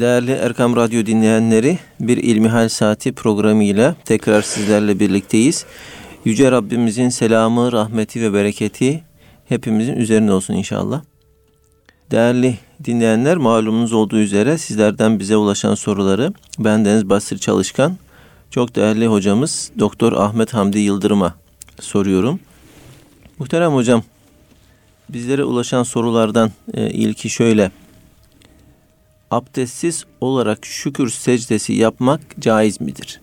Değerli Erkam Radyo dinleyenleri, bir İlmihal Saati programıyla tekrar sizlerle birlikteyiz. Yüce Rabbimizin selamı, rahmeti ve bereketi hepimizin üzerine olsun inşallah. Değerli dinleyenler, malumunuz olduğu üzere sizlerden bize ulaşan soruları bendeniz Basri Çalışkan, çok değerli hocamız Doktor Ahmet Hamdi Yıldırım'a soruyorum. Muhterem hocam, bizlere ulaşan sorulardan e, ilki şöyle abdestsiz olarak şükür secdesi yapmak caiz midir?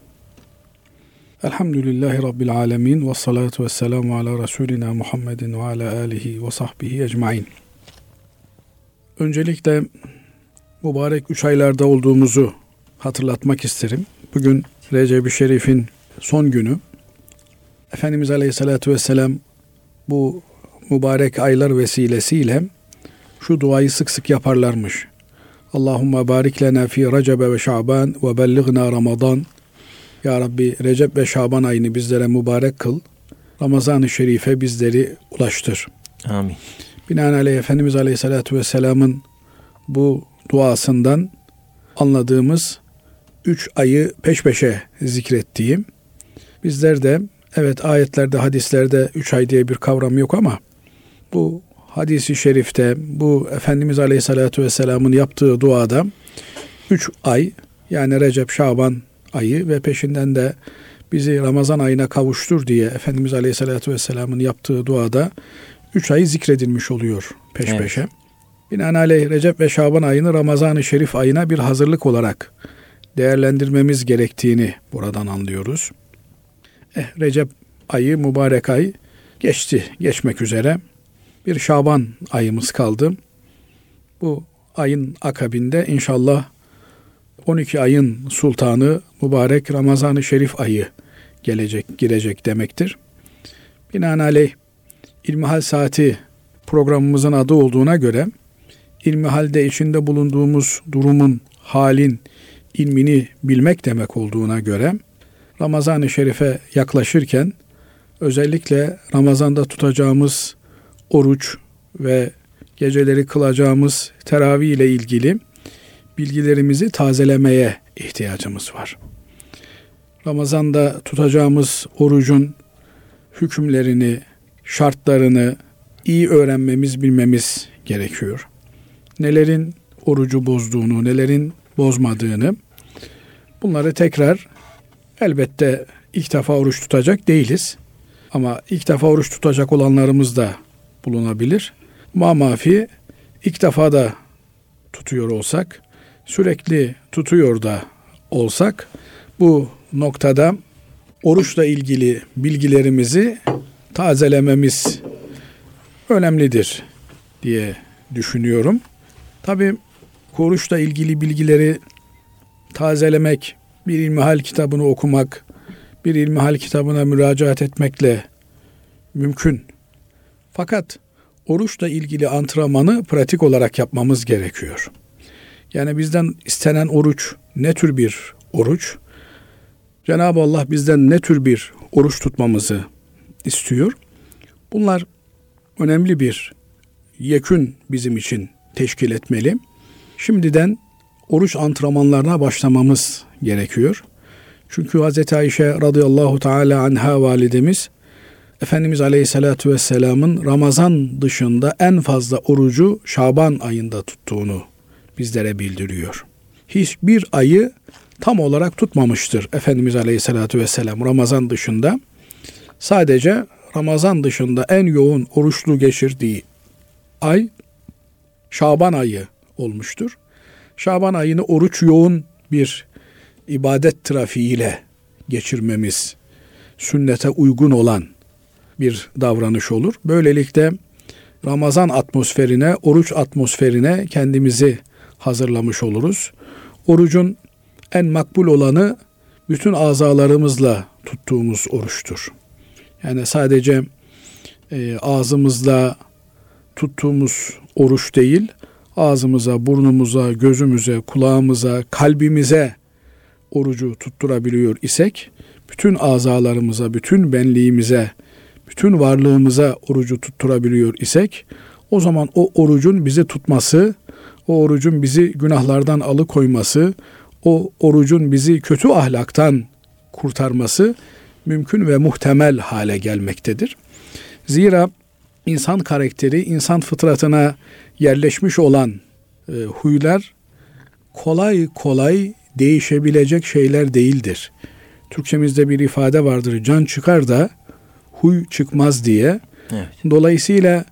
Elhamdülillahi Rabbil Alemin ve salatu ve selamu ala Resulina Muhammedin ve ala alihi ve sahbihi ecmain. Öncelikle mübarek üç aylarda olduğumuzu hatırlatmak isterim. Bugün Recep-i Şerif'in son günü. Efendimiz Aleyhisselatü Vesselam bu mübarek aylar vesilesiyle şu duayı sık sık yaparlarmış. Allahümme barik lena fi Recebe ve Şaban ve belligna Ramazan. Ya Rabbi Recep ve Şaban ayını bizlere mübarek kıl. Ramazan-ı Şerif'e bizleri ulaştır. Amin. Binaenaleyh Efendimiz Aleyhisselatü Vesselam'ın bu duasından anladığımız üç ayı peş peşe zikrettiğim bizler de evet ayetlerde hadislerde üç ay diye bir kavram yok ama bu hadisi şerifte bu Efendimiz Aleyhisselatü Vesselam'ın yaptığı duada üç ay yani Recep Şaban ayı ve peşinden de bizi Ramazan ayına kavuştur diye Efendimiz Aleyhisselatü Vesselam'ın yaptığı duada üç ay zikredilmiş oluyor peş evet. peşe. Binaenaleyh Recep ve Şaban ayını Ramazan-ı Şerif ayına bir hazırlık olarak değerlendirmemiz gerektiğini buradan anlıyoruz. Eh, Recep ayı, mübarek ay geçti, geçmek üzere bir Şaban ayımız kaldı. Bu ayın akabinde inşallah 12 ayın sultanı mübarek Ramazan-ı Şerif ayı gelecek, girecek demektir. Binaenaleyh İlmihal Saati programımızın adı olduğuna göre İlmihal'de içinde bulunduğumuz durumun, halin, ilmini bilmek demek olduğuna göre Ramazan-ı Şerif'e yaklaşırken özellikle Ramazan'da tutacağımız oruç ve geceleri kılacağımız teravih ile ilgili bilgilerimizi tazelemeye ihtiyacımız var. Ramazanda tutacağımız orucun hükümlerini, şartlarını iyi öğrenmemiz, bilmemiz gerekiyor. Nelerin orucu bozduğunu, nelerin bozmadığını bunları tekrar elbette ilk defa oruç tutacak değiliz. Ama ilk defa oruç tutacak olanlarımız da bulunabilir. Ma mafi ilk defa da tutuyor olsak, sürekli tutuyor da olsak bu noktada oruçla ilgili bilgilerimizi tazelememiz önemlidir diye düşünüyorum. Tabi oruçla ilgili bilgileri tazelemek, bir ilmihal kitabını okumak, bir ilmihal kitabına müracaat etmekle mümkün. Fakat oruçla ilgili antrenmanı pratik olarak yapmamız gerekiyor. Yani bizden istenen oruç ne tür bir oruç? Cenab-ı Allah bizden ne tür bir oruç tutmamızı istiyor? Bunlar önemli bir yekün bizim için teşkil etmeli. Şimdiden oruç antrenmanlarına başlamamız gerekiyor. Çünkü Hz. Ayşe radıyallahu teala anha validemiz Efendimiz Aleyhisselatü Vesselam'ın Ramazan dışında en fazla orucu Şaban ayında tuttuğunu bizlere bildiriyor. Hiçbir ayı tam olarak tutmamıştır Efendimiz Aleyhisselatü Vesselam Ramazan dışında. Sadece Ramazan dışında en yoğun oruçlu geçirdiği ay Şaban ayı olmuştur. Şaban ayını oruç yoğun bir ibadet trafiğiyle geçirmemiz sünnete uygun olan bir davranış olur. Böylelikle Ramazan atmosferine, oruç atmosferine kendimizi hazırlamış oluruz. Orucun en makbul olanı bütün azalarımızla tuttuğumuz oruçtur. Yani sadece e, ağzımızla tuttuğumuz oruç değil, ağzımıza, burnumuza, gözümüze, kulağımıza, kalbimize orucu tutturabiliyor isek, bütün azalarımıza, bütün benliğimize, bütün varlığımıza orucu tutturabiliyor isek, o zaman o orucun bizi tutması, o orucun bizi günahlardan alıkoyması, o orucun bizi kötü ahlaktan kurtarması mümkün ve muhtemel hale gelmektedir. Zira insan karakteri, insan fıtratına yerleşmiş olan e, huylar kolay kolay değişebilecek şeyler değildir. Türkçemizde bir ifade vardır. Can çıkar da huy çıkmaz diye. Evet. Dolayısıyla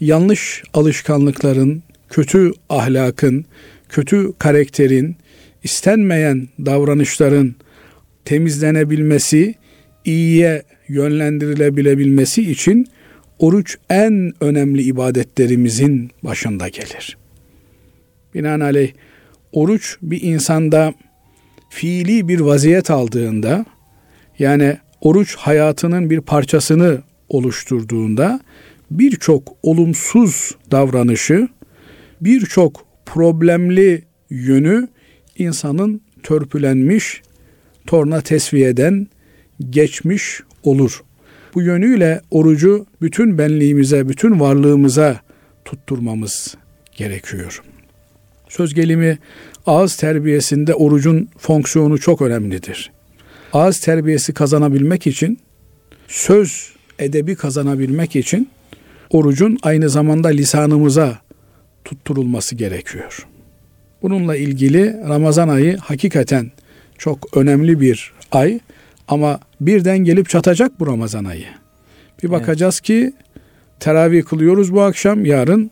yanlış alışkanlıkların, kötü ahlakın, kötü karakterin, istenmeyen davranışların temizlenebilmesi, iyiye yönlendirilebilmesi için oruç en önemli ibadetlerimizin başında gelir. Binaenaleyh oruç bir insanda fiili bir vaziyet aldığında yani oruç hayatının bir parçasını oluşturduğunda birçok olumsuz davranışı, birçok problemli yönü insanın törpülenmiş, torna tesviyeden geçmiş olur. Bu yönüyle orucu bütün benliğimize, bütün varlığımıza tutturmamız gerekiyor. Söz gelimi ağız terbiyesinde orucun fonksiyonu çok önemlidir. Ağız terbiyesi kazanabilmek için, söz edebi kazanabilmek için orucun aynı zamanda lisanımıza tutturulması gerekiyor. Bununla ilgili Ramazan ayı hakikaten çok önemli bir ay ama birden gelip çatacak bu Ramazan ayı. Bir bakacağız evet. ki teravih kılıyoruz bu akşam, yarın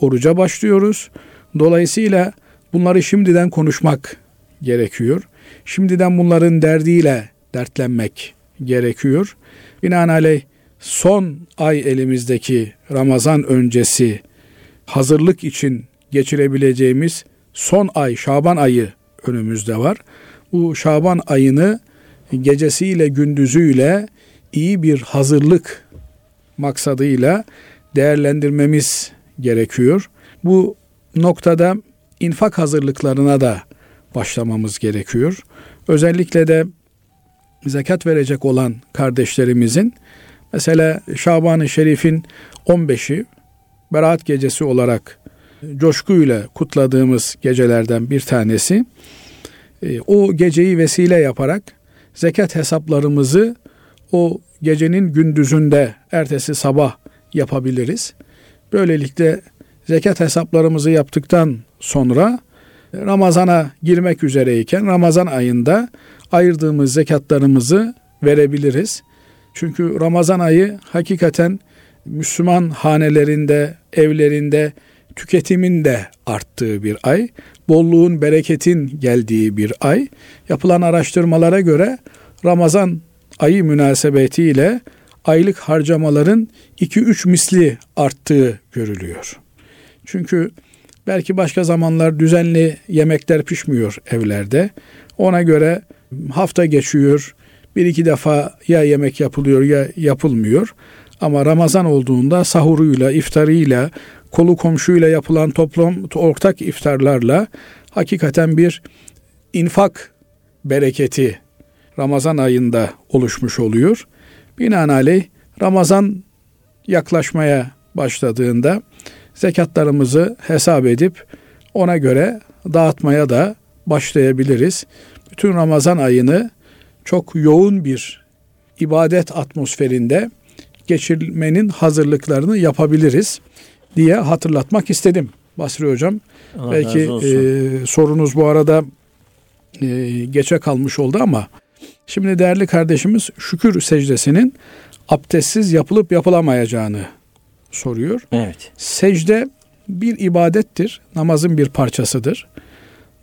oruca başlıyoruz. Dolayısıyla bunları şimdiden konuşmak gerekiyor. Şimdiden bunların derdiyle dertlenmek gerekiyor. Binaenaleyh son ay elimizdeki Ramazan öncesi hazırlık için geçirebileceğimiz son ay Şaban ayı önümüzde var. Bu Şaban ayını gecesiyle gündüzüyle iyi bir hazırlık maksadıyla değerlendirmemiz gerekiyor. Bu noktada infak hazırlıklarına da başlamamız gerekiyor. Özellikle de zekat verecek olan kardeşlerimizin mesela Şaban-ı Şerif'in 15'i Berat gecesi olarak coşkuyla kutladığımız gecelerden bir tanesi. E, o geceyi vesile yaparak zekat hesaplarımızı o gecenin gündüzünde ertesi sabah yapabiliriz. Böylelikle zekat hesaplarımızı yaptıktan sonra Ramazana girmek üzereyken Ramazan ayında ayırdığımız zekatlarımızı verebiliriz. Çünkü Ramazan ayı hakikaten Müslüman hanelerinde, evlerinde tüketimin de arttığı bir ay, bolluğun, bereketin geldiği bir ay. Yapılan araştırmalara göre Ramazan ayı münasebetiyle aylık harcamaların 2-3 misli arttığı görülüyor. Çünkü belki başka zamanlar düzenli yemekler pişmiyor evlerde. Ona göre hafta geçiyor, bir iki defa ya yemek yapılıyor ya yapılmıyor. Ama Ramazan olduğunda sahuruyla, iftarıyla, kolu komşuyla yapılan toplam ortak iftarlarla hakikaten bir infak bereketi Ramazan ayında oluşmuş oluyor. Binaenaleyh Ramazan yaklaşmaya başladığında zekatlarımızı hesap edip ona göre dağıtmaya da başlayabiliriz. Bütün Ramazan ayını çok yoğun bir ibadet atmosferinde geçirmenin hazırlıklarını yapabiliriz diye hatırlatmak istedim Basri Hocam. Allah Belki e, sorunuz bu arada e, geçe kalmış oldu ama şimdi değerli kardeşimiz şükür secdesinin abdestsiz yapılıp yapılamayacağını soruyor. Evet. Secde bir ibadettir. Namazın bir parçasıdır.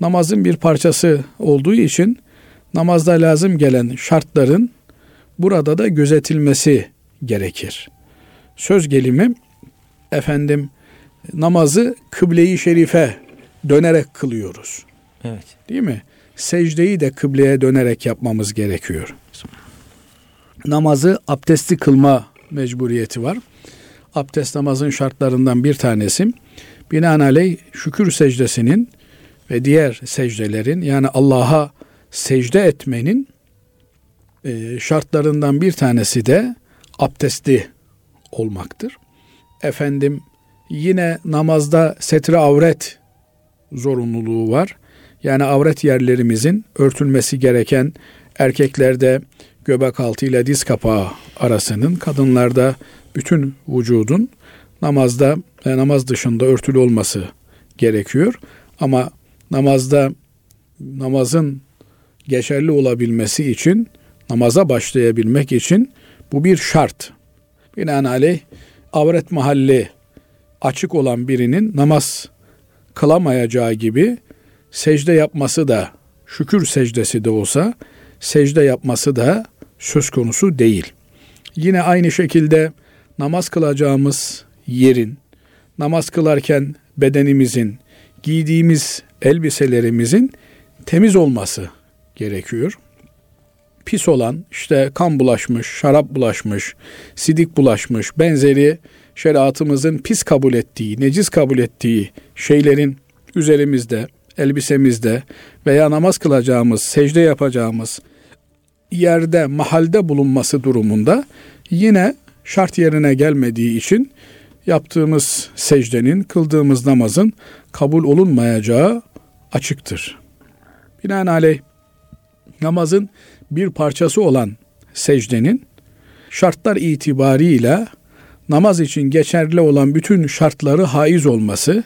Namazın bir parçası olduğu için namazda lazım gelen şartların burada da gözetilmesi gerekir. Söz gelimi efendim namazı kıble-i şerife dönerek kılıyoruz. Evet. Değil mi? Secdeyi de kıbleye dönerek yapmamız gerekiyor. Namazı abdestli kılma mecburiyeti var. Abdest namazın şartlarından bir tanesi. Binaenaleyh şükür secdesinin ve diğer secdelerin yani Allah'a secde etmenin e, şartlarından bir tanesi de abdestli olmaktır. Efendim yine namazda setre avret zorunluluğu var. Yani avret yerlerimizin örtülmesi gereken erkeklerde göbek altı ile diz kapağı arasının, kadınlarda bütün vücudun namazda ve namaz dışında örtülü olması gerekiyor. Ama namazda namazın geçerli olabilmesi için, namaza başlayabilmek için bu bir şart. Binaenaleyh avret mahalli açık olan birinin namaz kılamayacağı gibi secde yapması da şükür secdesi de olsa secde yapması da söz konusu değil. Yine aynı şekilde namaz kılacağımız yerin, namaz kılarken bedenimizin, giydiğimiz elbiselerimizin temiz olması gerekiyor. Pis olan işte kan bulaşmış, şarap bulaşmış, sidik bulaşmış, benzeri şeriatımızın pis kabul ettiği, necis kabul ettiği şeylerin üzerimizde, elbisemizde veya namaz kılacağımız, secde yapacağımız yerde, mahalde bulunması durumunda yine şart yerine gelmediği için yaptığımız secdenin, kıldığımız namazın kabul olunmayacağı açıktır. Binaenaleyh namazın bir parçası olan secdenin şartlar itibarıyla namaz için geçerli olan bütün şartları haiz olması,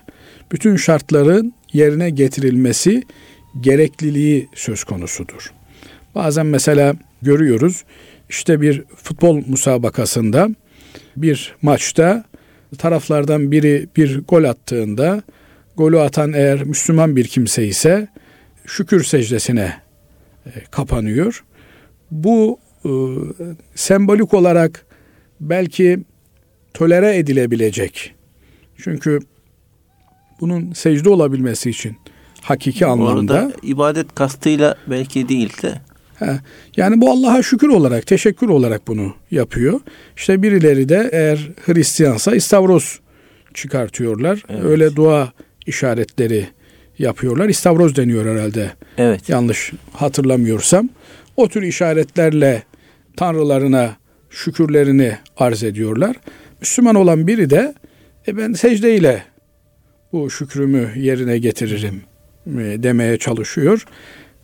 bütün şartların yerine getirilmesi gerekliliği söz konusudur. Bazen mesela görüyoruz işte bir futbol musabakasında bir maçta taraflardan biri bir gol attığında golü atan eğer Müslüman bir kimse ise şükür secdesine e, kapanıyor. Bu e, sembolik olarak belki tolere edilebilecek. Çünkü bunun secde olabilmesi için hakiki anlamda Orada ibadet kastıyla belki değil de Yani bu Allah'a şükür olarak, teşekkür olarak bunu yapıyor. İşte birileri de eğer Hristiyansa istavroz çıkartıyorlar. Evet. Öyle dua işaretleri yapıyorlar. İstavroz deniyor herhalde. Evet. Yanlış hatırlamıyorsam. O tür işaretlerle tanrılarına şükürlerini arz ediyorlar. Müslüman olan biri de e ben secdeyle bu şükrümü yerine getiririm demeye çalışıyor.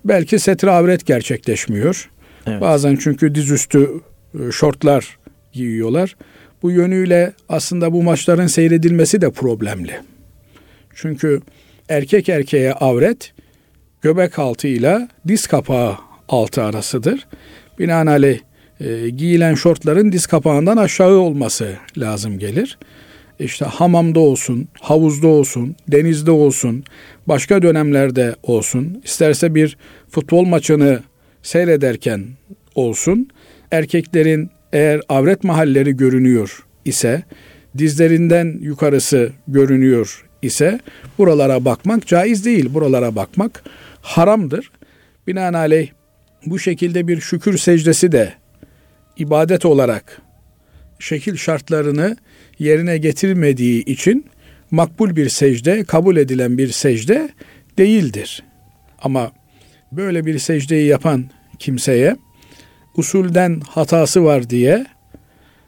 Belki setre avret gerçekleşmiyor. Evet. Bazen çünkü dizüstü e, şortlar giyiyorlar. Bu yönüyle aslında bu maçların seyredilmesi de problemli. Çünkü erkek erkeğe avret göbek altı ile diz kapağı altı arasıdır. Binaenaleyh e, giyilen şortların diz kapağından aşağı olması lazım gelir. İşte hamamda olsun, havuzda olsun, denizde olsun, başka dönemlerde olsun, isterse bir futbol maçını seyrederken olsun, erkeklerin eğer avret mahalleri görünüyor ise, dizlerinden yukarısı görünüyor ise buralara bakmak caiz değil. Buralara bakmak haramdır. Binaenaleyh bu şekilde bir şükür secdesi de ibadet olarak şekil şartlarını yerine getirmediği için makbul bir secde, kabul edilen bir secde değildir. Ama böyle bir secdeyi yapan kimseye usulden hatası var diye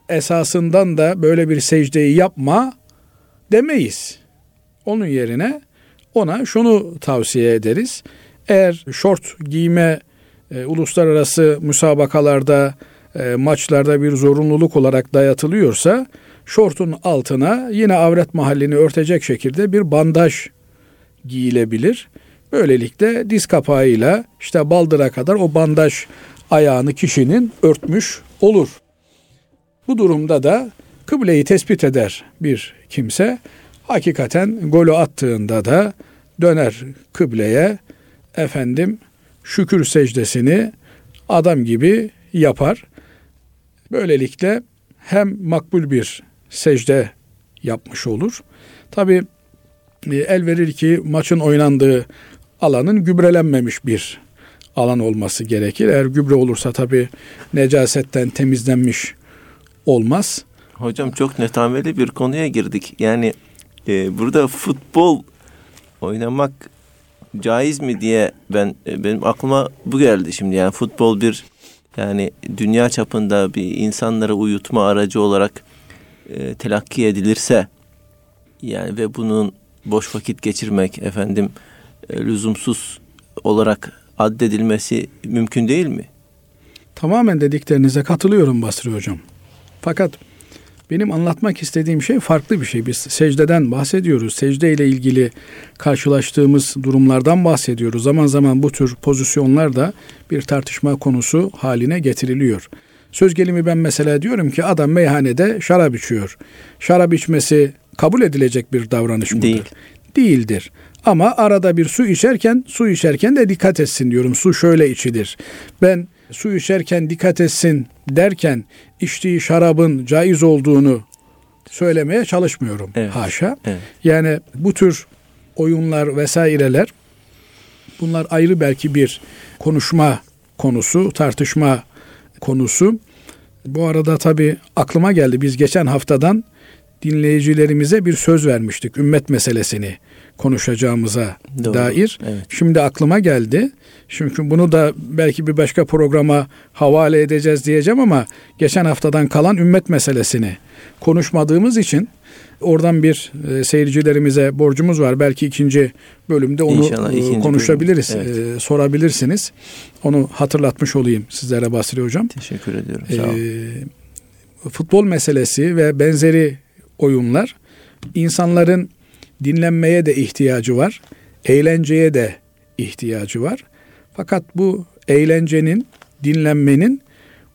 esasından da böyle bir secdeyi yapma demeyiz. Onun yerine ona şunu tavsiye ederiz. Eğer şort giyme e, uluslararası müsabakalarda, e, maçlarda bir zorunluluk olarak dayatılıyorsa şortun altına yine avret mahallini örtecek şekilde bir bandaj giyilebilir. Böylelikle diz kapağıyla işte baldıra kadar o bandaj ayağını kişinin örtmüş olur. Bu durumda da kıbleyi tespit eder bir kimse. Hakikaten golü attığında da döner kıbleye efendim şükür secdesini adam gibi yapar. Böylelikle hem makbul bir secde yapmış olur. Tabi e, el verir ki maçın oynandığı alanın gübrelenmemiş bir alan olması gerekir. Eğer gübre olursa tabi necasetten temizlenmiş olmaz. Hocam çok netameli bir konuya girdik. Yani e, burada futbol oynamak caiz mi diye ben e, benim aklıma bu geldi şimdi. Yani futbol bir yani dünya çapında bir insanları uyutma aracı olarak e, telakki edilirse yani ve bunun boş vakit geçirmek efendim e, lüzumsuz olarak addedilmesi mümkün değil mi? Tamamen dediklerinize katılıyorum Basri Hocam. Fakat benim anlatmak istediğim şey farklı bir şey. Biz secdeden bahsediyoruz. Secde ile ilgili karşılaştığımız durumlardan bahsediyoruz. Zaman zaman bu tür pozisyonlar da bir tartışma konusu haline getiriliyor. Söz gelimi ben mesela diyorum ki adam meyhanede şarap içiyor. Şarap içmesi kabul edilecek bir davranış mıdır? Değil. Değildir. Ama arada bir su içerken su içerken de dikkat etsin diyorum. Su şöyle içilir. Ben su içerken dikkat etsin derken içtiği şarabın caiz olduğunu söylemeye çalışmıyorum. Evet. Haşa. Evet. Yani bu tür oyunlar vesaireler bunlar ayrı belki bir konuşma konusu, tartışma konusu. Bu arada tabii aklıma geldi. Biz geçen haftadan dinleyicilerimize bir söz vermiştik. Ümmet meselesini konuşacağımıza Doğru. dair. Evet. Şimdi aklıma geldi. Çünkü bunu da belki bir başka programa havale edeceğiz diyeceğim ama geçen haftadan kalan ümmet meselesini konuşmadığımız için oradan bir e, seyircilerimize borcumuz var. Belki ikinci bölümde onu İnşallah e, ikinci konuşabiliriz, bölüm, e, sorabilirsiniz. Onu hatırlatmış olayım sizlere Basri Hocam. Teşekkür ediyorum. Sağ olun. Ee, futbol meselesi ve benzeri oyunlar insanların dinlenmeye de ihtiyacı var, eğlenceye de ihtiyacı var. Fakat bu eğlencenin, dinlenmenin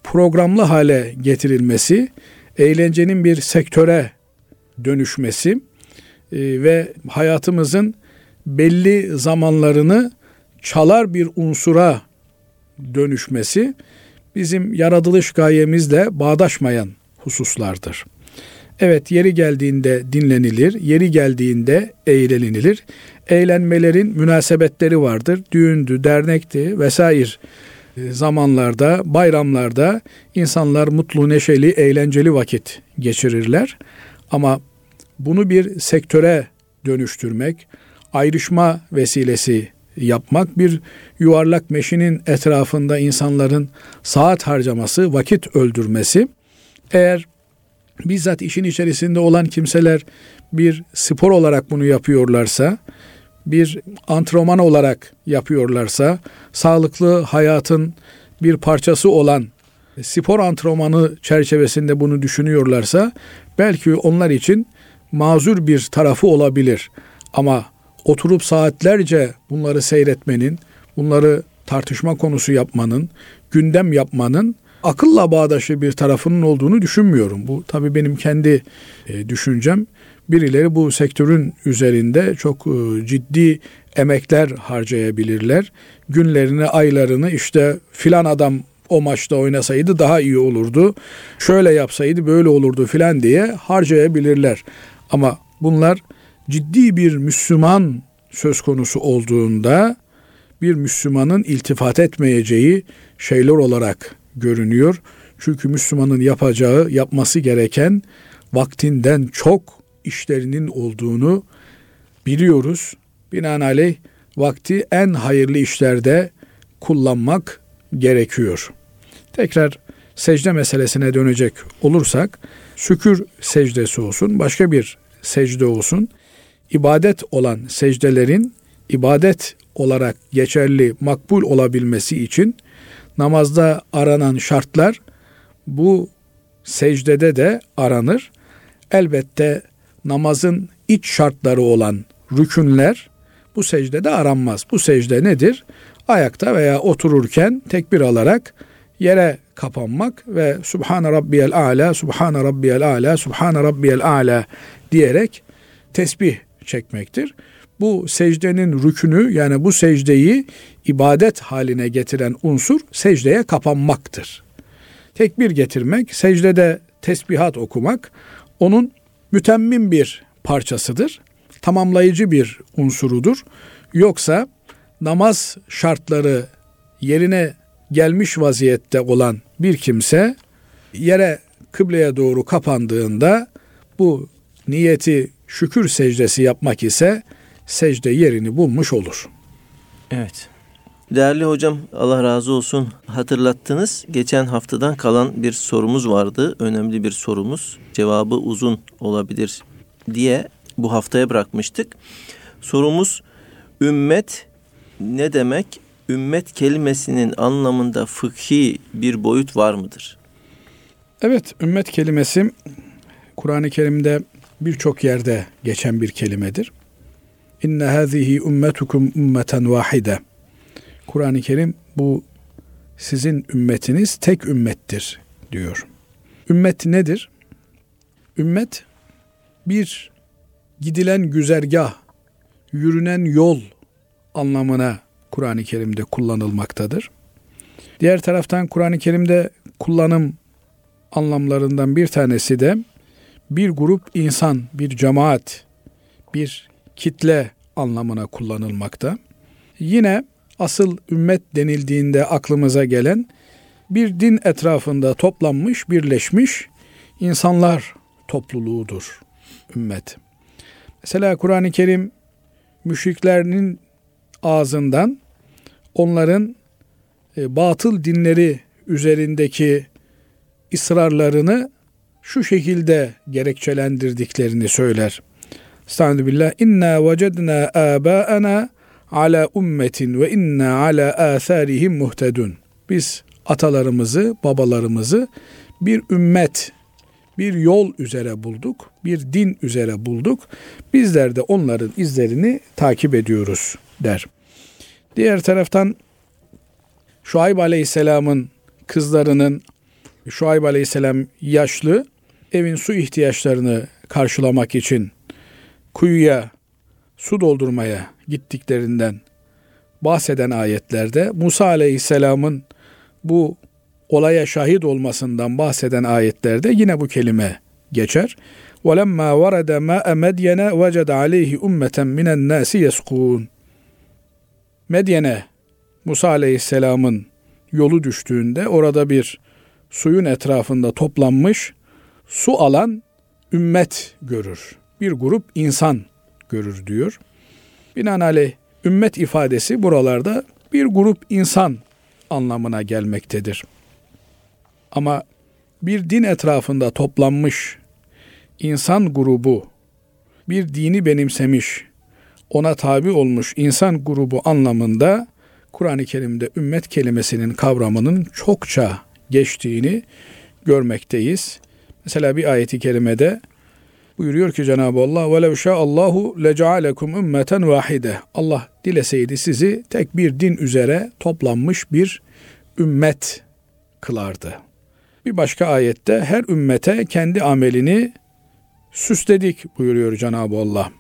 programlı hale getirilmesi, eğlencenin bir sektöre dönüşmesi e, ve hayatımızın belli zamanlarını çalar bir unsura dönüşmesi bizim yaratılış gayemizle bağdaşmayan hususlardır. Evet yeri geldiğinde dinlenilir, yeri geldiğinde eğlenilir. Eğlenmelerin münasebetleri vardır. Düğündü, dernekti vesaire e, zamanlarda, bayramlarda insanlar mutlu, neşeli, eğlenceli vakit geçirirler. Ama bunu bir sektöre dönüştürmek, ayrışma vesilesi yapmak, bir yuvarlak meşinin etrafında insanların saat harcaması, vakit öldürmesi, eğer bizzat işin içerisinde olan kimseler bir spor olarak bunu yapıyorlarsa, bir antrenman olarak yapıyorlarsa, sağlıklı hayatın bir parçası olan spor antrenmanı çerçevesinde bunu düşünüyorlarsa, belki onlar için mazur bir tarafı olabilir. Ama oturup saatlerce bunları seyretmenin, bunları tartışma konusu yapmanın, gündem yapmanın akılla bağdaşı bir tarafının olduğunu düşünmüyorum. Bu tabii benim kendi e, düşüncem. Birileri bu sektörün üzerinde çok e, ciddi emekler harcayabilirler. Günlerini, aylarını işte filan adam o maçta oynasaydı daha iyi olurdu. Şöyle yapsaydı böyle olurdu filan diye harcayabilirler. Ama bunlar ciddi bir Müslüman söz konusu olduğunda bir Müslümanın iltifat etmeyeceği şeyler olarak görünüyor. Çünkü Müslümanın yapacağı, yapması gereken vaktinden çok işlerinin olduğunu biliyoruz. Binaenaleyh vakti en hayırlı işlerde kullanmak gerekiyor. Tekrar secde meselesine dönecek olursak şükür secdesi olsun, başka bir secde olsun. ibadet olan secdelerin ibadet olarak geçerli, makbul olabilmesi için namazda aranan şartlar bu secdede de aranır. Elbette namazın iç şartları olan rükünler bu secdede aranmaz. Bu secde nedir? Ayakta veya otururken tekbir alarak yere kapanmak ve Subhane Rabbiyel A'la, Subhane Rabbiyel A'la, Subhane Rabbiyel A'la diyerek tesbih çekmektir. Bu secdenin rükünü yani bu secdeyi ibadet haline getiren unsur secdeye kapanmaktır. Tekbir getirmek, secdede tesbihat okumak onun mütemmim bir parçasıdır. Tamamlayıcı bir unsurudur. Yoksa namaz şartları yerine gelmiş vaziyette olan bir kimse yere kıbleye doğru kapandığında bu niyeti şükür secdesi yapmak ise secde yerini bulmuş olur. Evet. Değerli hocam Allah razı olsun hatırlattınız. Geçen haftadan kalan bir sorumuz vardı. Önemli bir sorumuz. Cevabı uzun olabilir diye bu haftaya bırakmıştık. Sorumuz ümmet ne demek? Ümmet kelimesinin anlamında fıkhi bir boyut var mıdır? Evet, ümmet kelimesi Kur'an-ı Kerim'de birçok yerde geçen bir kelimedir. İnne hazihi ümmetukum ümmeten vahide. Kur'an-ı Kerim bu sizin ümmetiniz tek ümmettir diyor. Ümmet nedir? Ümmet bir gidilen güzergah, yürünen yol anlamına Kur'an-ı Kerim'de kullanılmaktadır. Diğer taraftan Kur'an-ı Kerim'de kullanım anlamlarından bir tanesi de bir grup insan, bir cemaat, bir kitle anlamına kullanılmakta. Yine asıl ümmet denildiğinde aklımıza gelen bir din etrafında toplanmış, birleşmiş insanlar topluluğudur ümmet. Mesela Kur'an-ı Kerim müşriklerinin ağzından onların e, batıl dinleri üzerindeki ısrarlarını şu şekilde gerekçelendirdiklerini söyler. Estağfirullah billah. İnna vecedna âbâena ala ummetin ve inna ala âthârihim muhtedun. Biz atalarımızı, babalarımızı bir ümmet, bir yol üzere bulduk, bir din üzere bulduk. Bizler de onların izlerini takip ediyoruz der. Diğer taraftan Şuayb Aleyhisselam'ın kızlarının Şuayb Aleyhisselam yaşlı evin su ihtiyaçlarını karşılamak için kuyuya su doldurmaya gittiklerinden bahseden ayetlerde Musa Aleyhisselam'ın bu olaya şahit olmasından bahseden ayetlerde yine bu kelime geçer. وَلَمَّا وَرَدَ مَاءَ مَدْيَنَ وَجَدَ عَلَيْهِ اُمَّةً مِنَ النَّاسِ يَسْقُونَ Medyen'e Musa Aleyhisselam'ın yolu düştüğünde orada bir suyun etrafında toplanmış su alan ümmet görür. Bir grup insan görür diyor. Binaenaleyh ümmet ifadesi buralarda bir grup insan anlamına gelmektedir. Ama bir din etrafında toplanmış insan grubu bir dini benimsemiş, ona tabi olmuş insan grubu anlamında Kur'an-ı Kerim'de ümmet kelimesinin kavramının çokça geçtiğini görmekteyiz. Mesela bir ayeti kerimede Buyuruyor ki Cenab-ı Allah velev şa'allahu leca'alekum ümmeten vahide. Allah dileseydi sizi tek bir din üzere toplanmış bir ümmet kılardı. Bir başka ayette her ümmete kendi amelini süsledik buyuruyor Cenab-ı Allah.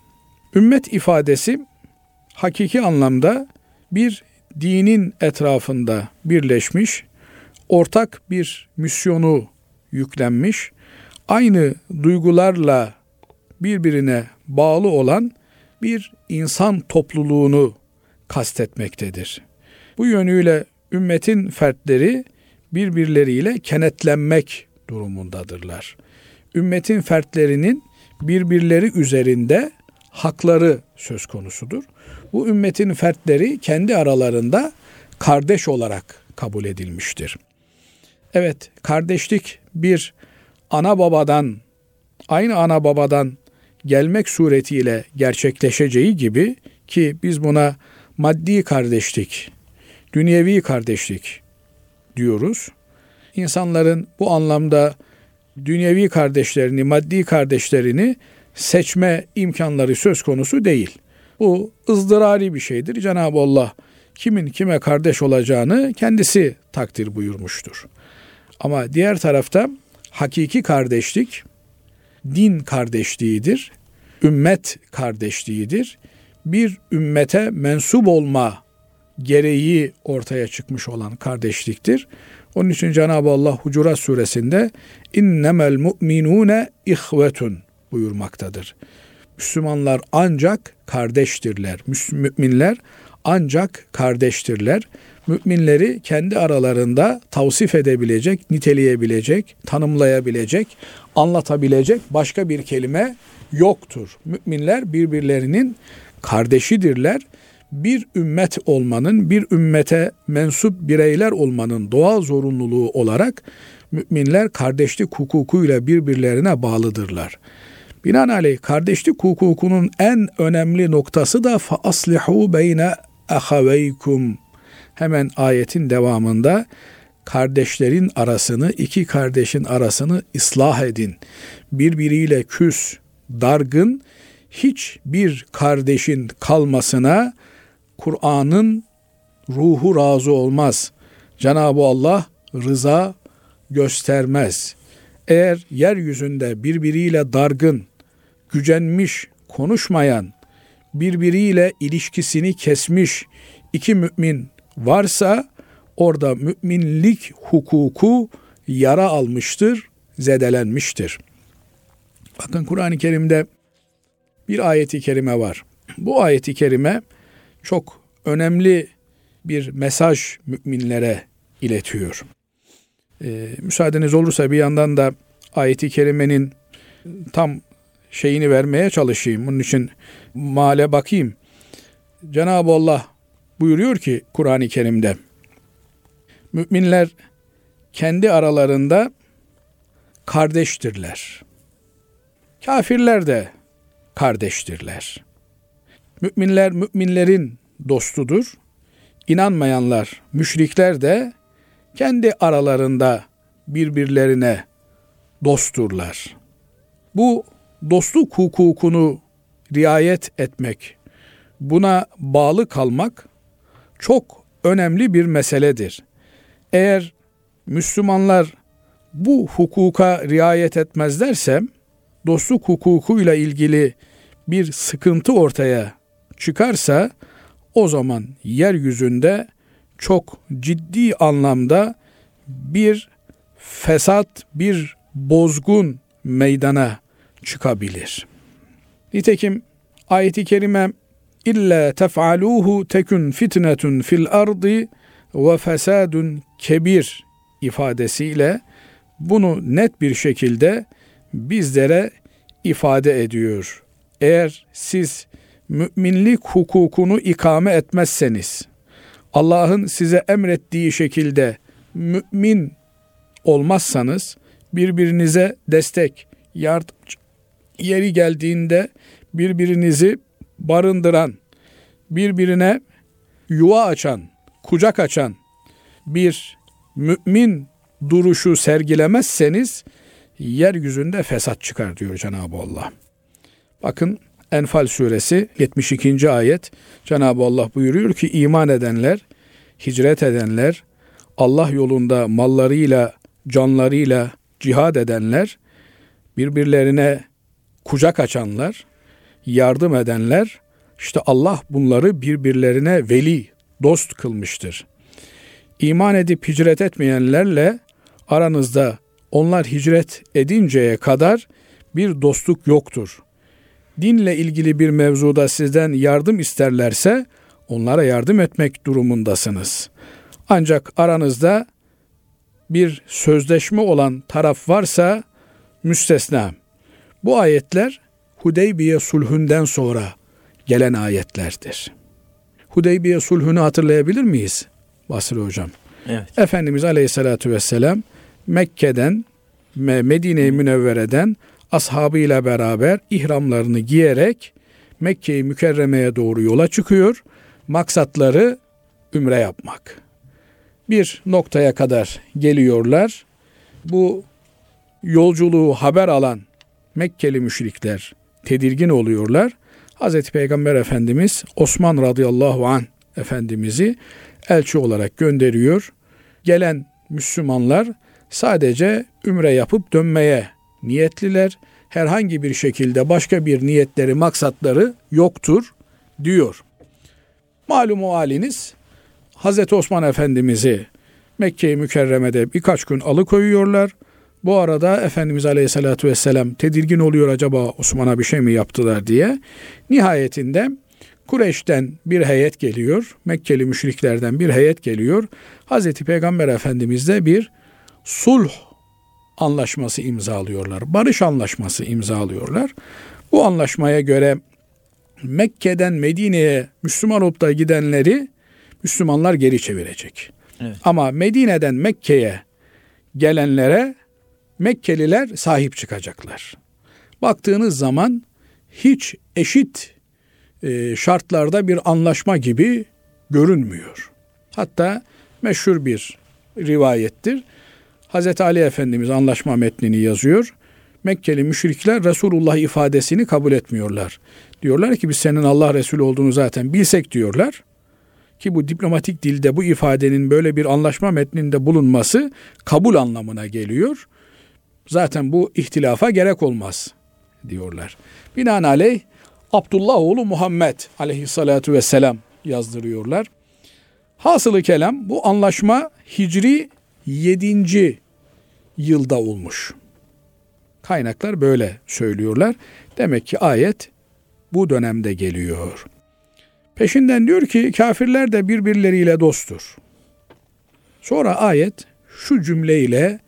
Ümmet ifadesi hakiki anlamda bir dinin etrafında birleşmiş, ortak bir misyonu yüklenmiş, aynı duygularla birbirine bağlı olan bir insan topluluğunu kastetmektedir. Bu yönüyle ümmetin fertleri birbirleriyle kenetlenmek durumundadırlar. Ümmetin fertlerinin birbirleri üzerinde hakları söz konusudur. Bu ümmetin fertleri kendi aralarında kardeş olarak kabul edilmiştir. Evet, kardeşlik bir ana babadan, aynı ana babadan gelmek suretiyle gerçekleşeceği gibi ki biz buna maddi kardeşlik, dünyevi kardeşlik diyoruz. İnsanların bu anlamda dünyevi kardeşlerini, maddi kardeşlerini seçme imkanları söz konusu değil. Bu ızdırari bir şeydir. Cenab-ı Allah kimin kime kardeş olacağını kendisi takdir buyurmuştur. Ama diğer tarafta hakiki kardeşlik din kardeşliğidir, ümmet kardeşliğidir. Bir ümmete mensup olma gereği ortaya çıkmış olan kardeşliktir. Onun için Cenab-ı Allah Hucurat suresinde innemel mu'minune ihvetun buyurmaktadır. Müslümanlar ancak kardeştirler. Müminler ancak kardeştirler. Müminleri kendi aralarında tavsif edebilecek, niteleyebilecek, tanımlayabilecek, anlatabilecek başka bir kelime yoktur. Müminler birbirlerinin kardeşidirler. Bir ümmet olmanın, bir ümmete mensup bireyler olmanın doğal zorunluluğu olarak müminler kardeşlik hukukuyla birbirlerine bağlıdırlar. Binaenaleyh kardeşlik hukukunun en önemli noktası da aslihu beyne ahaveykum. Hemen ayetin devamında kardeşlerin arasını, iki kardeşin arasını ıslah edin. Birbiriyle küs, dargın, hiçbir kardeşin kalmasına Kur'an'ın ruhu razı olmaz. Cenab-ı Allah rıza göstermez. Eğer yeryüzünde birbiriyle dargın, gücenmiş, konuşmayan, birbiriyle ilişkisini kesmiş iki mümin varsa orada müminlik hukuku yara almıştır, zedelenmiştir. Bakın Kur'an-ı Kerim'de bir ayeti kerime var. Bu ayeti kerime çok önemli bir mesaj müminlere iletiyor. Ee, müsaadeniz olursa bir yandan da ayeti kerimenin tam şeyini vermeye çalışayım. Bunun için male bakayım. Cenab-ı Allah buyuruyor ki Kur'an-ı Kerim'de müminler kendi aralarında kardeştirler. Kafirler de kardeştirler. Müminler müminlerin dostudur. İnanmayanlar, müşrikler de kendi aralarında birbirlerine dostturlar. Bu dostluk hukukunu riayet etmek, buna bağlı kalmak çok önemli bir meseledir. Eğer Müslümanlar bu hukuka riayet etmezlerse dostluk hukukuyla ilgili bir sıkıntı ortaya çıkarsa o zaman yeryüzünde çok ciddi anlamda bir fesat, bir bozgun meydana çıkabilir. Nitekim ayeti kerime illa tef'aluhu tekun fitnetun fil ardı ve fesadun kebir ifadesiyle bunu net bir şekilde bizlere ifade ediyor. Eğer siz müminlik hukukunu ikame etmezseniz, Allah'ın size emrettiği şekilde mümin olmazsanız, birbirinize destek, yardım yeri geldiğinde birbirinizi barındıran, birbirine yuva açan, kucak açan bir mümin duruşu sergilemezseniz yeryüzünde fesat çıkar diyor Cenab-ı Allah. Bakın Enfal suresi 72. ayet Cenab-ı Allah buyuruyor ki iman edenler, hicret edenler, Allah yolunda mallarıyla, canlarıyla cihad edenler, birbirlerine kucak açanlar, yardım edenler, işte Allah bunları birbirlerine veli, dost kılmıştır. İman edip hicret etmeyenlerle aranızda onlar hicret edinceye kadar bir dostluk yoktur. Dinle ilgili bir mevzuda sizden yardım isterlerse onlara yardım etmek durumundasınız. Ancak aranızda bir sözleşme olan taraf varsa müstesna. Bu ayetler Hudeybiye sulhünden sonra gelen ayetlerdir. Hudeybiye sulhünü hatırlayabilir miyiz Basri Hocam? Evet. Efendimiz Aleyhisselatü Vesselam Mekke'den Medine-i Münevvere'den ashabıyla beraber ihramlarını giyerek Mekke-i Mükerreme'ye doğru yola çıkıyor. Maksatları ümre yapmak. Bir noktaya kadar geliyorlar. Bu yolculuğu haber alan Mekkeli müşrikler tedirgin oluyorlar. Hazreti Peygamber Efendimiz Osman radıyallahu an Efendimiz'i elçi olarak gönderiyor. Gelen Müslümanlar sadece ümre yapıp dönmeye niyetliler. Herhangi bir şekilde başka bir niyetleri, maksatları yoktur diyor. Malum o haliniz Hazreti Osman Efendimiz'i Mekke-i Mükerreme'de birkaç gün alıkoyuyorlar. Bu arada Efendimiz Aleyhisselatü Vesselam tedirgin oluyor acaba Osman'a bir şey mi yaptılar diye. Nihayetinde Kureyş'ten bir heyet geliyor. Mekkeli müşriklerden bir heyet geliyor. Hazreti Peygamber Efendimiz de bir sulh anlaşması imzalıyorlar. Barış anlaşması imzalıyorlar. Bu anlaşmaya göre Mekke'den Medine'ye Müslüman olup da gidenleri Müslümanlar geri çevirecek. Evet. Ama Medine'den Mekke'ye gelenlere Mekkeliler sahip çıkacaklar. baktığınız zaman hiç eşit e, şartlarda bir anlaşma gibi görünmüyor. Hatta meşhur bir rivayettir. Hazreti Ali Efendimiz anlaşma metnini yazıyor. Mekkeli müşrikler Resulullah ifadesini kabul etmiyorlar. Diyorlar ki biz senin Allah Resulü olduğunu zaten bilsek diyorlar. Ki bu diplomatik dilde bu ifadenin böyle bir anlaşma metninde bulunması kabul anlamına geliyor. Zaten bu ihtilafa gerek olmaz diyorlar. Binaenaleyh Abdullah oğlu Muhammed aleyhissalatu vesselam yazdırıyorlar. Hasılı kelam bu anlaşma Hicri 7. yılda olmuş. Kaynaklar böyle söylüyorlar. Demek ki ayet bu dönemde geliyor. Peşinden diyor ki kafirler de birbirleriyle dosttur. Sonra ayet şu cümleyle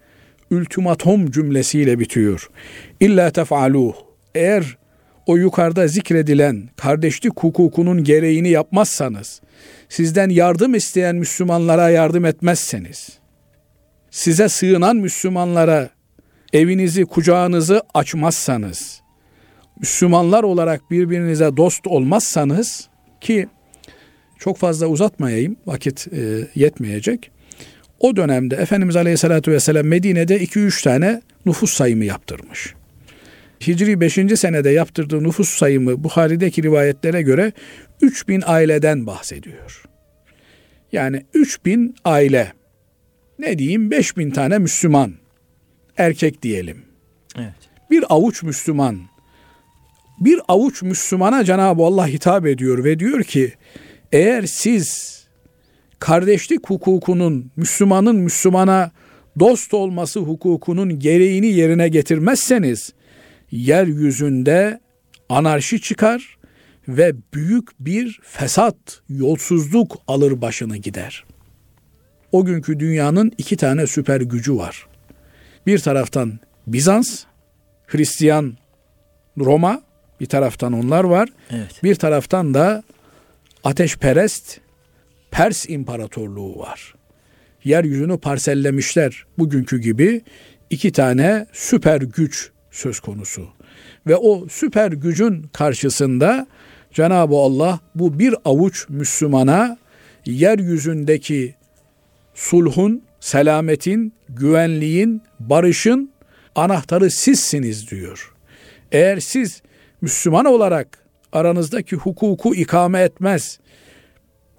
ultimatom cümlesiyle bitiyor. İlla tef'aluh. Eğer o yukarıda zikredilen kardeşlik hukukunun gereğini yapmazsanız, sizden yardım isteyen Müslümanlara yardım etmezseniz, size sığınan Müslümanlara evinizi, kucağınızı açmazsanız, Müslümanlar olarak birbirinize dost olmazsanız ki çok fazla uzatmayayım vakit e, yetmeyecek. O dönemde Efendimiz Aleyhisselatü Vesselam Medine'de 2-3 tane nüfus sayımı yaptırmış. Hicri 5. senede yaptırdığı nüfus sayımı Buhari'deki rivayetlere göre 3000 aileden bahsediyor. Yani 3000 aile ne diyeyim 5000 tane Müslüman erkek diyelim. Evet. Bir avuç Müslüman bir avuç Müslümana Cenab-ı Allah hitap ediyor ve diyor ki eğer siz kardeşlik hukukunun Müslümanın Müslümana dost olması hukukunun gereğini yerine getirmezseniz yeryüzünde anarşi çıkar ve büyük bir fesat, yolsuzluk alır başını gider. O günkü dünyanın iki tane süper gücü var. Bir taraftan Bizans, Hristiyan Roma, bir taraftan onlar var. Evet. Bir taraftan da ateşperest Pers İmparatorluğu var. Yeryüzünü parsellemişler bugünkü gibi iki tane süper güç söz konusu. Ve o süper gücün karşısında Cenab-ı Allah bu bir avuç Müslümana yeryüzündeki sulhun, selametin, güvenliğin, barışın anahtarı sizsiniz diyor. Eğer siz Müslüman olarak aranızdaki hukuku ikame etmez,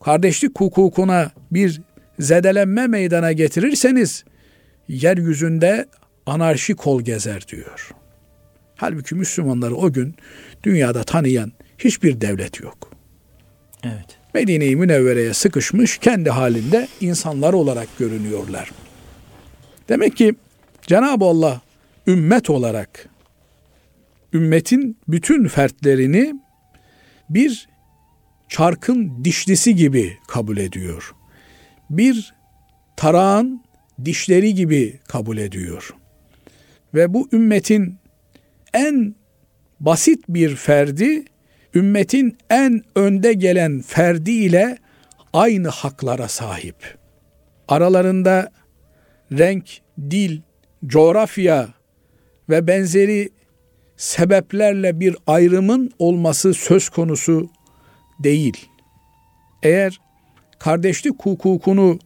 kardeşlik hukukuna bir zedelenme meydana getirirseniz yeryüzünde anarşi kol gezer diyor. Halbuki Müslümanları o gün dünyada tanıyan hiçbir devlet yok. Evet. Medine-i Münevvere'ye sıkışmış kendi halinde insanlar olarak görünüyorlar. Demek ki Cenab-ı Allah ümmet olarak ümmetin bütün fertlerini bir çarkın dişlisi gibi kabul ediyor. Bir tarağın dişleri gibi kabul ediyor. Ve bu ümmetin en basit bir ferdi ümmetin en önde gelen ferdi ile aynı haklara sahip. Aralarında renk, dil, coğrafya ve benzeri sebeplerle bir ayrımın olması söz konusu değil. Eğer kardeşlik hukukunu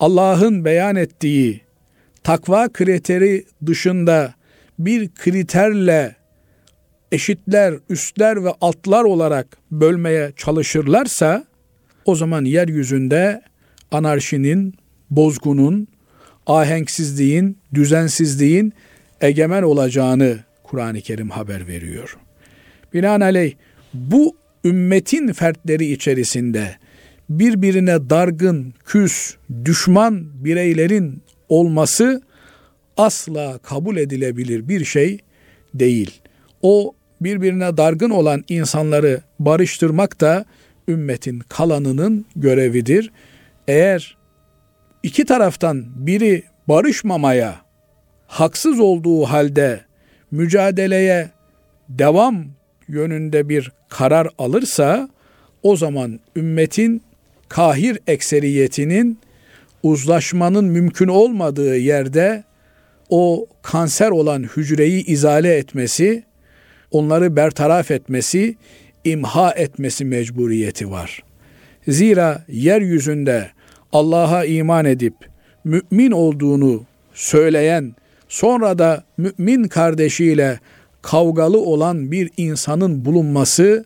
Allah'ın beyan ettiği takva kriteri dışında bir kriterle eşitler, üstler ve altlar olarak bölmeye çalışırlarsa o zaman yeryüzünde anarşinin, bozgunun, ahenksizliğin, düzensizliğin egemen olacağını Kur'an-ı Kerim haber veriyor. Binaenaleyh bu ümmetin fertleri içerisinde birbirine dargın, küs, düşman bireylerin olması asla kabul edilebilir bir şey değil. O birbirine dargın olan insanları barıştırmak da ümmetin kalanının görevidir. Eğer iki taraftan biri barışmamaya haksız olduğu halde mücadeleye devam yönünde bir karar alırsa o zaman ümmetin kahir ekseriyetinin uzlaşmanın mümkün olmadığı yerde o kanser olan hücreyi izale etmesi onları bertaraf etmesi, imha etmesi mecburiyeti var. Zira yeryüzünde Allah'a iman edip mümin olduğunu söyleyen, sonra da mümin kardeşiyle kavgalı olan bir insanın bulunması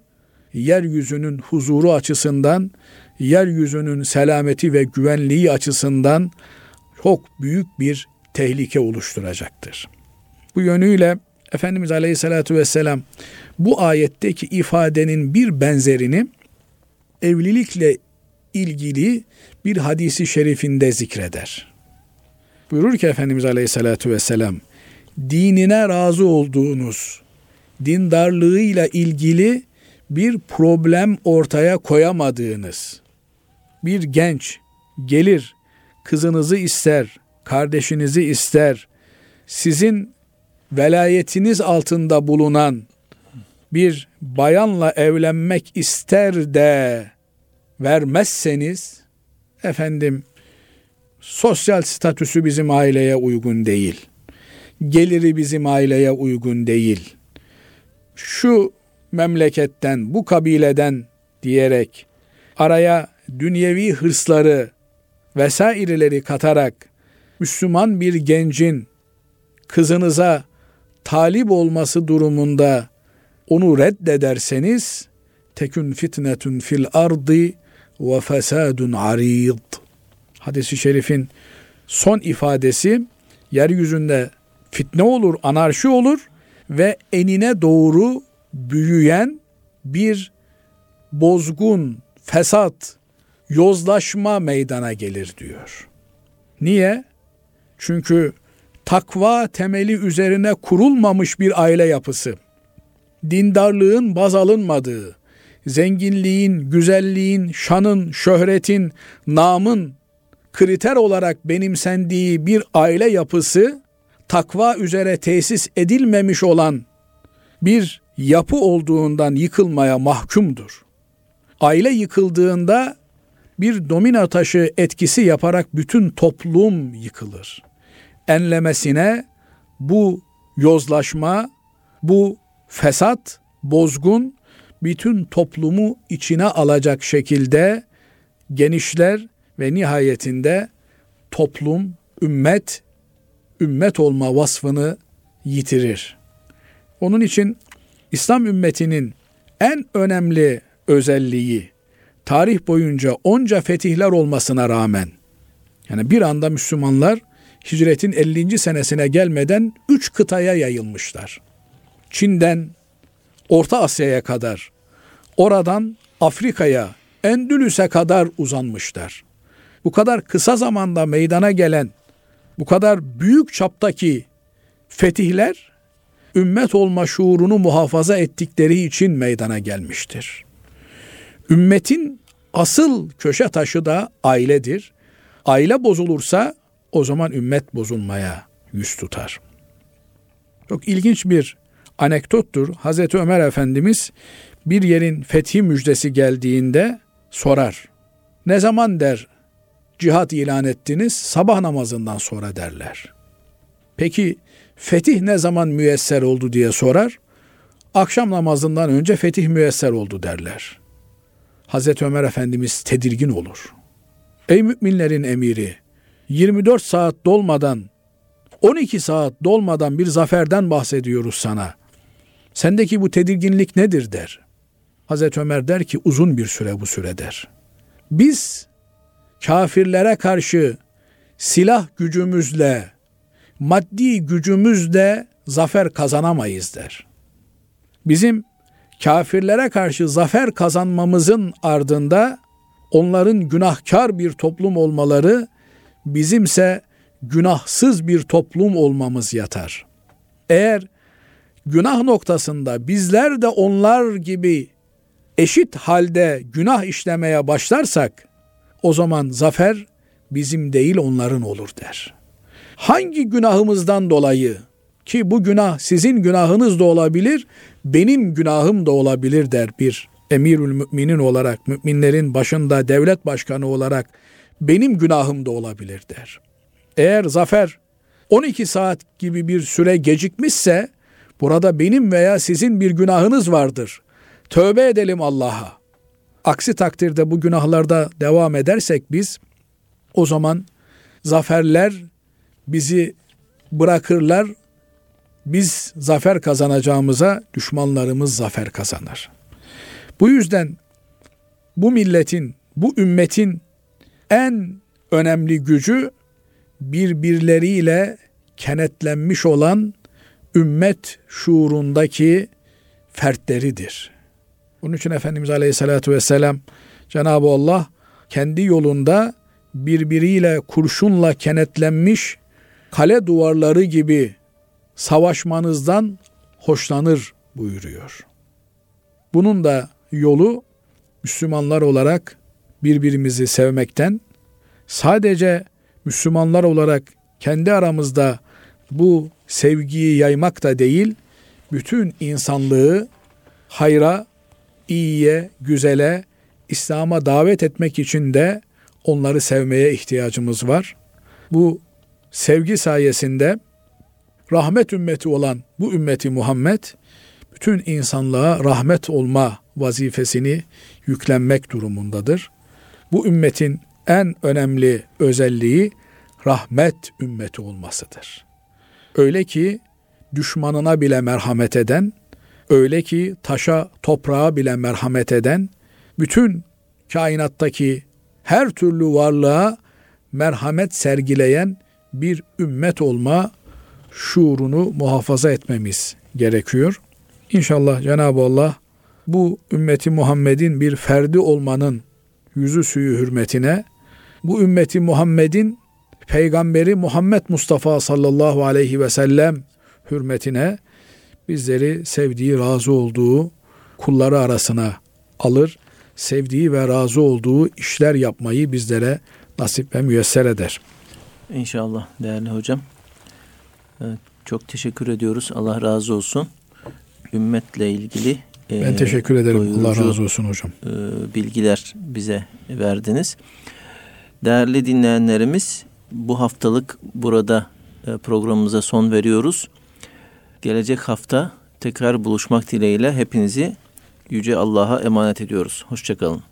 yeryüzünün huzuru açısından, yeryüzünün selameti ve güvenliği açısından çok büyük bir tehlike oluşturacaktır. Bu yönüyle Efendimiz Aleyhisselatü Vesselam bu ayetteki ifadenin bir benzerini evlilikle ilgili bir hadisi şerifinde zikreder. Buyurur ki Efendimiz Aleyhisselatü Vesselam, dinine razı olduğunuz, dindarlığıyla ilgili bir problem ortaya koyamadığınız bir genç gelir kızınızı ister, kardeşinizi ister, sizin velayetiniz altında bulunan bir bayanla evlenmek ister de vermezseniz efendim sosyal statüsü bizim aileye uygun değil. Geliri bizim aileye uygun değil. Şu memleketten, bu kabileden diyerek araya dünyevi hırsları vesaireleri katarak Müslüman bir gencin kızınıza talip olması durumunda onu reddederseniz tekün fitnetun fil ardı ve fesadun arid. Hadis-i şerifin son ifadesi yeryüzünde fitne olur, anarşi olur ve enine doğru büyüyen bir bozgun, fesat, yozlaşma meydana gelir diyor. Niye? Çünkü takva temeli üzerine kurulmamış bir aile yapısı, dindarlığın baz alınmadığı, zenginliğin, güzelliğin, şanın, şöhretin, namın kriter olarak benimsendiği bir aile yapısı takva üzere tesis edilmemiş olan bir yapı olduğundan yıkılmaya mahkumdur. Aile yıkıldığında bir domino taşı etkisi yaparak bütün toplum yıkılır. Enlemesine bu yozlaşma, bu fesat, bozgun bütün toplumu içine alacak şekilde genişler ve nihayetinde toplum, ümmet, ümmet olma vasfını yitirir. Onun için İslam ümmetinin en önemli özelliği tarih boyunca onca fetihler olmasına rağmen yani bir anda Müslümanlar hicretin 50. senesine gelmeden üç kıtaya yayılmışlar. Çin'den Orta Asya'ya kadar, oradan Afrika'ya, Endülüs'e kadar uzanmışlar. Bu kadar kısa zamanda meydana gelen, bu kadar büyük çaptaki fetihler, ümmet olma şuurunu muhafaza ettikleri için meydana gelmiştir. Ümmetin asıl köşe taşı da ailedir. Aile bozulursa o zaman ümmet bozulmaya yüz tutar. Çok ilginç bir anekdottur. Hazreti Ömer Efendimiz bir yerin fethi müjdesi geldiğinde sorar. Ne zaman der cihat ilan ettiniz? Sabah namazından sonra derler. Peki fetih ne zaman müyesser oldu diye sorar. Akşam namazından önce fetih müyesser oldu derler. Hazreti Ömer Efendimiz tedirgin olur. Ey müminlerin emiri 24 saat dolmadan 12 saat dolmadan bir zaferden bahsediyoruz sana. Sendeki bu tedirginlik nedir der. Hazreti Ömer der ki uzun bir süre bu süre der. Biz kafirlere karşı silah gücümüzle, maddi gücümüzle zafer kazanamayız der. Bizim kafirlere karşı zafer kazanmamızın ardında onların günahkar bir toplum olmaları, bizimse günahsız bir toplum olmamız yatar. Eğer günah noktasında bizler de onlar gibi eşit halde günah işlemeye başlarsak o zaman zafer bizim değil onların olur der. Hangi günahımızdan dolayı ki bu günah sizin günahınız da olabilir, benim günahım da olabilir der bir emirül müminin olarak, müminlerin başında devlet başkanı olarak benim günahım da olabilir der. Eğer zafer 12 saat gibi bir süre gecikmişse Burada benim veya sizin bir günahınız vardır. Tövbe edelim Allah'a. Aksi takdirde bu günahlarda devam edersek biz o zaman zaferler bizi bırakırlar. Biz zafer kazanacağımıza düşmanlarımız zafer kazanır. Bu yüzden bu milletin, bu ümmetin en önemli gücü birbirleriyle kenetlenmiş olan ümmet şuurundaki fertleridir. Bunun için Efendimiz Aleyhisselatü Vesselam Cenab-ı Allah kendi yolunda birbiriyle kurşunla kenetlenmiş kale duvarları gibi savaşmanızdan hoşlanır buyuruyor. Bunun da yolu Müslümanlar olarak birbirimizi sevmekten, sadece Müslümanlar olarak kendi aramızda bu sevgiyi yaymak da değil, bütün insanlığı hayra, iyiye, güzele, İslam'a davet etmek için de onları sevmeye ihtiyacımız var. Bu sevgi sayesinde rahmet ümmeti olan bu ümmeti Muhammed bütün insanlığa rahmet olma vazifesini yüklenmek durumundadır. Bu ümmetin en önemli özelliği rahmet ümmeti olmasıdır. Öyle ki düşmanına bile merhamet eden, öyle ki taşa, toprağa bile merhamet eden, bütün kainattaki her türlü varlığa merhamet sergileyen bir ümmet olma şuurunu muhafaza etmemiz gerekiyor. İnşallah Cenab-ı Allah bu ümmeti Muhammed'in bir ferdi olmanın yüzü suyu hürmetine bu ümmeti Muhammed'in peygamberi Muhammed Mustafa sallallahu aleyhi ve sellem hürmetine bizleri sevdiği, razı olduğu kulları arasına alır. Sevdiği ve razı olduğu işler yapmayı bizlere nasip ve müyesser eder. İnşallah değerli hocam. Evet, çok teşekkür ediyoruz. Allah razı olsun. Ümmetle ilgili ben e, teşekkür ederim. Allah razı olsun hocam. E, bilgiler bize verdiniz. Değerli dinleyenlerimiz bu haftalık burada e, programımıza son veriyoruz. Gelecek hafta tekrar buluşmak dileğiyle hepinizi Yüce Allah'a emanet ediyoruz. Hoşçakalın.